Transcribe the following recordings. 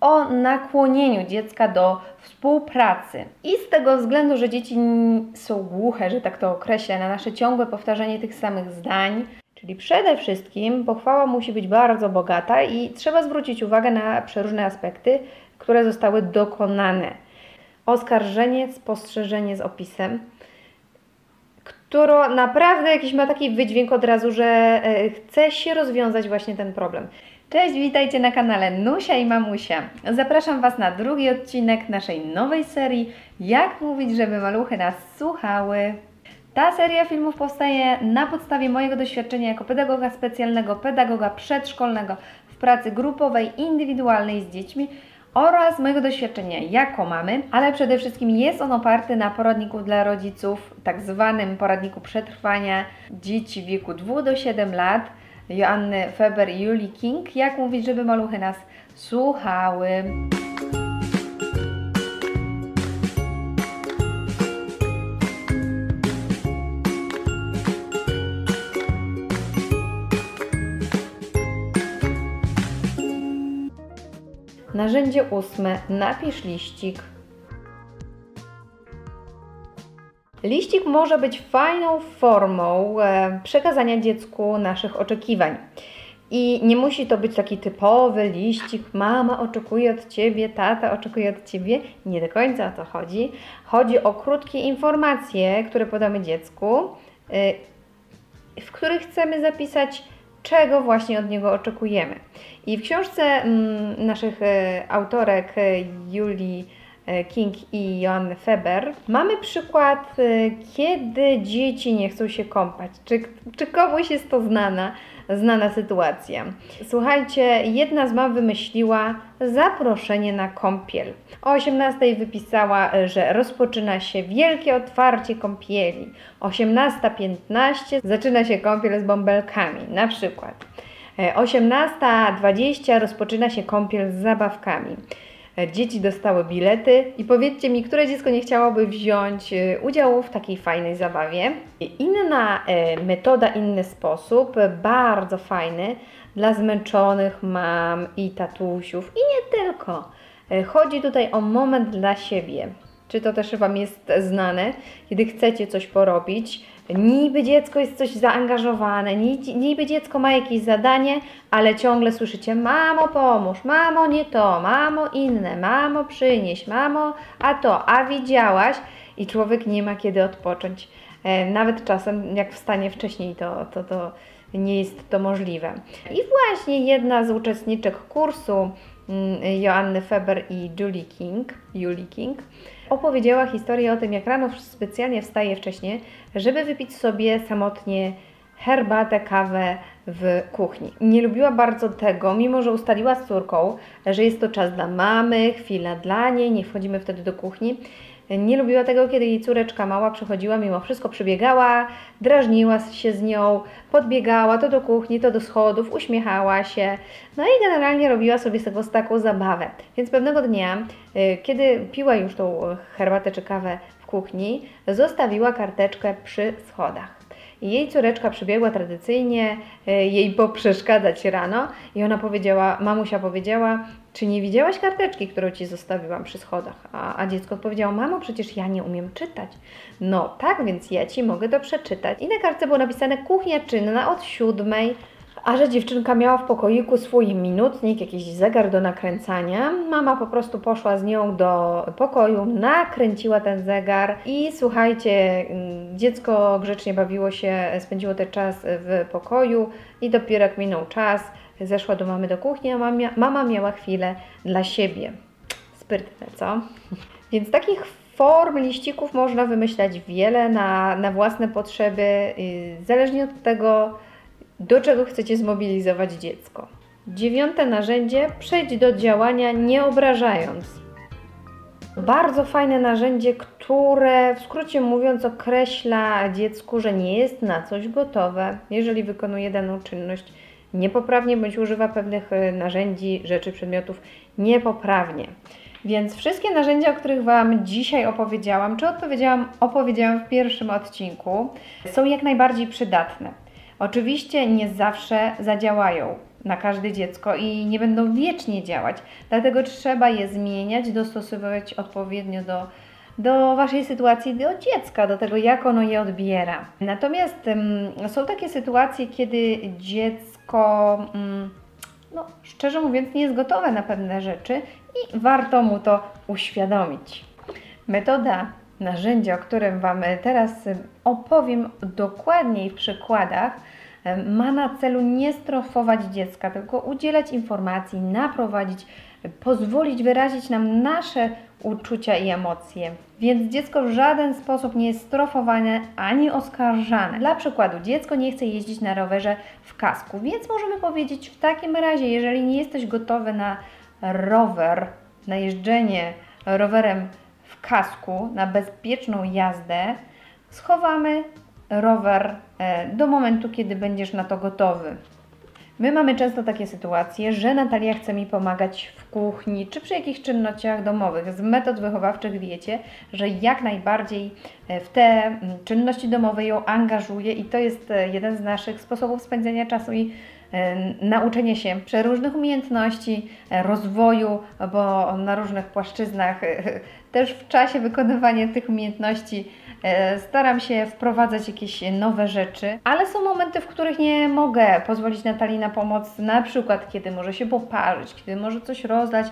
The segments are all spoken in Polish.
o nakłonieniu dziecka do współpracy. I z tego względu, że dzieci są głuche, że tak to określę, na nasze ciągłe powtarzanie tych samych zdań, Czyli przede wszystkim pochwała musi być bardzo bogata i trzeba zwrócić uwagę na przeróżne aspekty, które zostały dokonane. Oskarżenie, spostrzeżenie z opisem, które naprawdę jakiś ma taki wydźwięk od razu, że e, chce się rozwiązać właśnie ten problem. Cześć, witajcie na kanale Nusia i Mamusia. Zapraszam Was na drugi odcinek naszej nowej serii Jak mówić, żeby maluchy nas słuchały. Ta seria filmów powstaje na podstawie mojego doświadczenia jako pedagoga specjalnego, pedagoga przedszkolnego w pracy grupowej, indywidualnej z dziećmi oraz mojego doświadczenia jako mamy, ale przede wszystkim jest on oparty na poradniku dla rodziców, tak zwanym poradniku przetrwania dzieci w wieku 2 do 7 lat Joanny Feber i Julie King. Jak mówić, żeby maluchy nas słuchały. Narzędzie ósme. Napisz liścik. Liścik może być fajną formą e, przekazania dziecku naszych oczekiwań. I nie musi to być taki typowy liścik, mama oczekuje od ciebie, tata oczekuje od ciebie. Nie do końca o to chodzi. Chodzi o krótkie informacje, które podamy dziecku, e, w których chcemy zapisać czego właśnie od niego oczekujemy. I w książce mm, naszych e, autorek Julii King i Joanny Feber mamy przykład, kiedy dzieci nie chcą się kąpać. Czy, czy komuś jest to znana? znana sytuacja. Słuchajcie, jedna z mam wymyśliła zaproszenie na kąpiel. O 18 wypisała, że rozpoczyna się wielkie otwarcie kąpieli. 18.15 zaczyna się kąpiel z bąbelkami, na przykład. 18.20 rozpoczyna się kąpiel z zabawkami. E, dzieci dostały bilety i powiedzcie mi, które dziecko nie chciałoby wziąć e, udziału w takiej fajnej zabawie. Inna e, metoda, inny sposób, bardzo fajny dla zmęczonych mam i tatusiów i nie tylko. Chodzi tutaj o moment dla siebie. Czy to też Wam jest znane? Kiedy chcecie coś porobić, niby dziecko jest coś zaangażowane, niby dziecko ma jakieś zadanie, ale ciągle słyszycie: Mamo, pomóż, mamo, nie to, mamo, inne, mamo, przynieś, mamo, a to, a widziałaś? I człowiek nie ma kiedy odpocząć. E, nawet czasem, jak wstanie wcześniej, to, to, to nie jest to możliwe. I właśnie jedna z uczestniczek kursu mm, Joanny Feber i Julie King, Julie King opowiedziała historię o tym, jak rano specjalnie wstaje wcześniej, żeby wypić sobie samotnie herbatę, kawę w kuchni. Nie lubiła bardzo tego, mimo że ustaliła z córką, że jest to czas dla mamy, chwila dla niej, nie wchodzimy wtedy do kuchni. Nie lubiła tego, kiedy jej córeczka mała przychodziła, mimo wszystko przybiegała, drażniła się z nią, podbiegała to do kuchni, to do schodów, uśmiechała się, no i generalnie robiła sobie z tego taką zabawę. Więc pewnego dnia, y, kiedy piła już tą herbatę czy kawę w kuchni, zostawiła karteczkę przy schodach. Jej córeczka przybiegła tradycyjnie e, jej poprzeszkadzać rano i ona powiedziała, mamusia powiedziała, czy nie widziałaś karteczki, którą Ci zostawiłam przy schodach? A, a dziecko odpowiedziało, mamo, przecież ja nie umiem czytać. No tak, więc ja Ci mogę to przeczytać. I na kartce było napisane kuchnia czynna od siódmej a że dziewczynka miała w pokoiku swój minutnik, jakiś zegar do nakręcania, mama po prostu poszła z nią do pokoju, nakręciła ten zegar i słuchajcie, dziecko grzecznie bawiło się, spędziło ten czas w pokoju i dopiero jak minął czas, zeszła do mamy do kuchni, a mama, mama miała chwilę dla siebie. Sprytne, co? Więc takich form liścików można wymyślać wiele na, na własne potrzeby, y, zależnie od tego, do czego chcecie zmobilizować dziecko. Dziewiąte narzędzie: przejdź do działania nie obrażając. Bardzo fajne narzędzie, które w skrócie mówiąc określa dziecku, że nie jest na coś gotowe, jeżeli wykonuje daną czynność niepoprawnie bądź używa pewnych e, narzędzi, rzeczy, przedmiotów niepoprawnie. Więc wszystkie narzędzia, o których Wam dzisiaj opowiedziałam, czy odpowiedziałam, opowiedziałam w pierwszym odcinku, są jak najbardziej przydatne. Oczywiście nie zawsze zadziałają. na każde dziecko i nie będą wiecznie działać. Dlatego trzeba je zmieniać, dostosowywać odpowiednio do, do Waszej sytuacji, do dziecka, do tego, jak ono je odbiera. Natomiast są takie sytuacje, kiedy dziecko, um, no, szczerze mówiąc, nie jest gotowe na pewne rzeczy i warto mu to uświadomić. Metoda narzędzie, o którym Wam teraz opowiem dokładniej w przykładach, ma na celu nie strofować dziecka, tylko udzielać informacji, naprowadzić, pozwolić wyrazić nam nasze uczucia i emocje. Więc dziecko w żaden sposób nie jest strofowane ani oskarżane. Dla przykładu, dziecko nie chce jeździć na rowerze w kasku, więc możemy powiedzieć w takim razie, jeżeli nie jesteś gotowy na rower, na jeżdżenie rowerem kasku na bezpieczną jazdę, schowamy rower e, do momentu, kiedy będziesz na to gotowy. My mamy często takie sytuacje, że Natalia chce mi pomagać w kuchni czy przy jakichś czynnościach domowych. Z metod wychowawczych wiecie, że jak najbardziej e, w te czynności domowe ją angażuję i to jest e, jeden z naszych sposobów spędzania czasu i nauczenie się przeróżnych umiejętności, rozwoju, bo na różnych płaszczyznach też w czasie wykonywania tych umiejętności e, staram się wprowadzać jakieś nowe rzeczy, ale są momenty, w których nie mogę pozwolić Natalii na pomoc, na przykład kiedy może się poparzyć, kiedy może coś rozlać.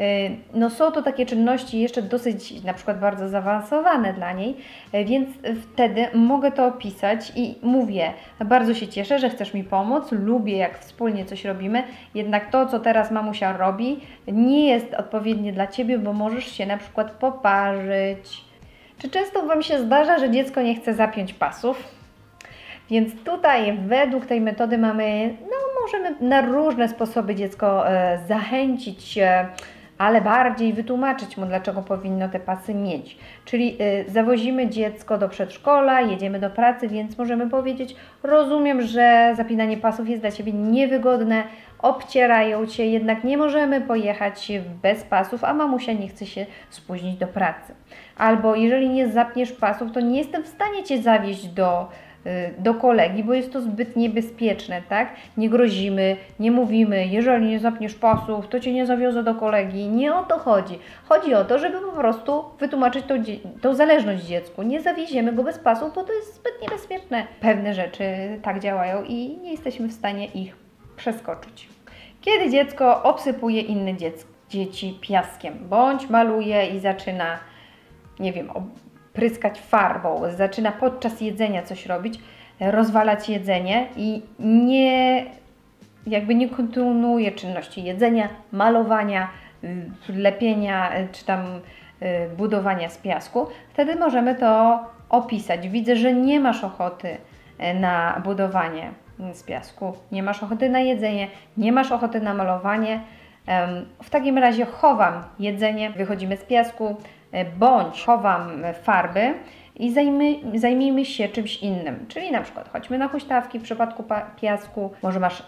E, no są to takie czynności jeszcze dosyć na przykład bardzo zaawansowane dla niej, e, więc wtedy mogę to opisać i mówię, bardzo się cieszę, że chcesz mi pomóc, lubię jak wspólnie coś robimy, jednak to, co teraz mamusia robi, nie jest odpowiednie dla Ciebie, bo możesz się na przykład poparzyć. Czy często Wam się zdarza, że dziecko nie chce zapiąć pasów? Więc tutaj według tej metody mamy, no możemy na różne sposoby dziecko e, zachęcić, ale bardziej wytłumaczyć mu, dlaczego powinno te pasy mieć. Czyli y, zawozimy dziecko do przedszkola, jedziemy do pracy, więc możemy powiedzieć: Rozumiem, że zapinanie pasów jest dla Ciebie niewygodne, obcierają Cię, jednak nie możemy pojechać bez pasów, a mamusia nie chce się spóźnić do pracy. Albo jeżeli nie zapniesz pasów, to nie jestem w stanie Cię zawieźć do Y, do kolegi, bo jest to zbyt niebezpieczne, tak? Nie grozimy, nie mówimy, jeżeli nie zapniesz pasów, to cię nie zawiozę do kolegi. Nie o to chodzi. Chodzi o to, żeby po prostu wytłumaczyć tą, tą zależność dziecku. Nie zawieziemy go bez pasów, bo to jest zbyt niebezpieczne. Pewne rzeczy tak działają i nie jesteśmy w stanie ich przeskoczyć. Kiedy dziecko obsypuje inne dzieci piaskiem, bądź maluje i zaczyna, nie wiem, pryskać farbą, zaczyna podczas jedzenia coś robić, rozwalać jedzenie i nie jakby nie kontynuuje czynności jedzenia, malowania, y, lepienia y, czy tam y, budowania z piasku, wtedy możemy to opisać. Widzę, że nie masz ochoty na budowanie z piasku, nie masz ochoty na jedzenie, nie masz ochoty na malowanie. W takim razie chowam jedzenie, wychodzimy z piasku, bądź chowam farby i zajmy, zajmijmy się czymś innym. Czyli na przykład chodźmy na huśtawki w przypadku piasku, może masz y,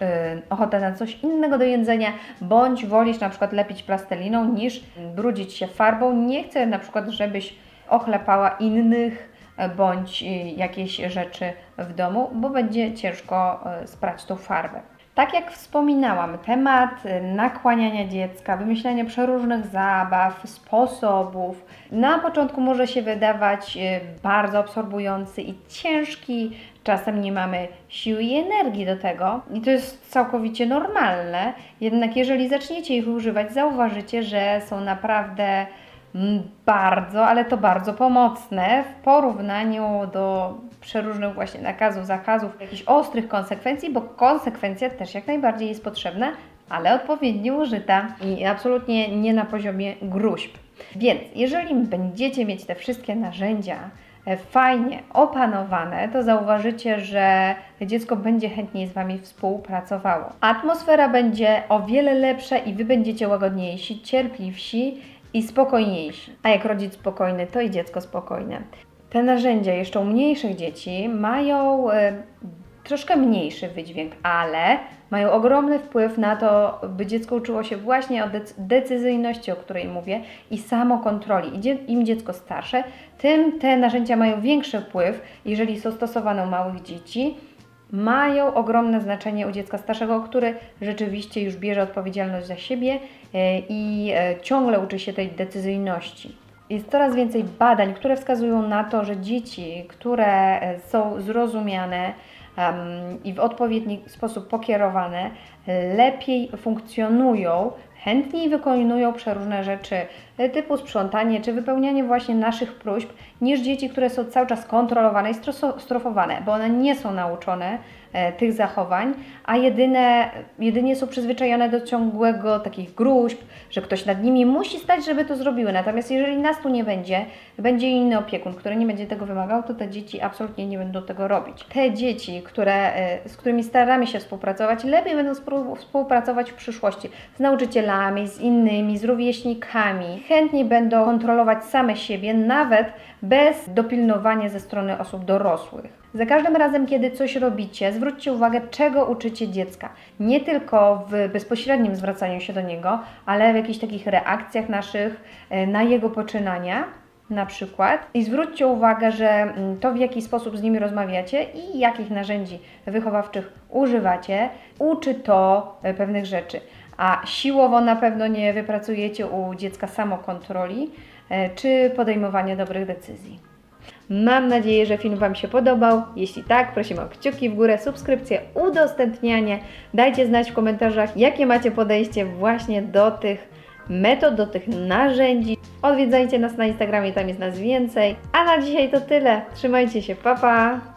ochotę na coś innego do jedzenia, bądź wolisz na przykład lepić plastelliną niż brudzić się farbą. Nie chcę na przykład, żebyś ochlepała innych e, bądź jakieś rzeczy w domu, bo będzie ciężko sprać tą farbę. Tak jak wspominałam, temat y, nakłaniania dziecka, wymyślania przeróżnych zabaw, sposobów, na początku może się wydawać y, bardzo absorbujący i ciężki. Czasem nie mamy siły i energii do tego, i to jest całkowicie normalne. Jednak, jeżeli zaczniecie ich używać, zauważycie, że są naprawdę bardzo, ale to bardzo pomocne w porównaniu do przeróżnych właśnie nakazów, zakazów, jakichś ostrych konsekwencji, bo konsekwencja też jak najbardziej jest potrzebna, ale odpowiednio użyta i absolutnie nie na poziomie gruźb. Więc jeżeli będziecie mieć te wszystkie narzędzia e, fajnie opanowane, to zauważycie, że dziecko będzie chętniej z Wami współpracowało. Atmosfera będzie o wiele lepsza i Wy będziecie łagodniejsi, cierpliwsi i spokojniejsi. A jak rodzic spokojny, to i dziecko spokojne. Te narzędzia jeszcze u mniejszych dzieci mają e, troszkę mniejszy wydźwięk, ale mają ogromny wpływ na to, by dziecko uczyło się właśnie o decyzyjności, o której mówię, i samokontroli. Im dziecko starsze, tym te narzędzia mają większy wpływ, jeżeli są stosowane u małych dzieci, mają ogromne znaczenie u dziecka starszego, który rzeczywiście już bierze odpowiedzialność za siebie e, i e, ciągle uczy się tej decyzyjności. Jest coraz więcej badań, które wskazują na to, że dzieci, które e, są zrozumiane um, i w odpowiedni sposób pokierowane, lepiej funkcjonują chętniej wykonują przeróżne rzeczy e, typu sprzątanie czy wypełnianie właśnie naszych próśb niż dzieci, które są cały czas kontrolowane i strofowane, bo one nie są nauczone e, tych zachowań, a jedyne, jedynie są przyzwyczajone do ciągłego takich gruźb, że ktoś nad nimi musi stać, żeby to zrobiły. Natomiast jeżeli nas tu nie będzie, będzie inny opiekun, który nie będzie tego wymagał, to te dzieci absolutnie nie będą tego robić. Te dzieci, które, e, z którymi staramy się współpracować, lepiej będą współpracować w przyszłości z nauczycielami, z innymi, z rówieśnikami. Chętniej będą kontrolować same siebie, nawet bez dopilnowania ze strony osób dorosłych. Za każdym razem, kiedy coś robicie, zwróćcie uwagę, czego uczycie dziecka. Nie tylko w bezpośrednim zwracaniu się do niego, ale w jakichś takich reakcjach naszych e, na jego poczynania na przykład i zwróćcie uwagę, że mm, to w jaki sposób z nimi rozmawiacie i jakich narzędzi wychowawczych używacie, uczy to e, pewnych rzeczy. A siłowo na pewno nie wypracujecie u dziecka samokontroli e, czy podejmowania dobrych decyzji. Mam nadzieję, że film Wam się podobał. Jeśli tak, prosimy o kciuki w górę, subskrypcję, udostępnianie. Dajcie znać w komentarzach, jakie macie podejście właśnie do tych metod, do tych narzędzi. Odwiedzajcie nas na Instagramie, tam jest nas więcej. A na dzisiaj to tyle. Trzymajcie się, papa! Pa.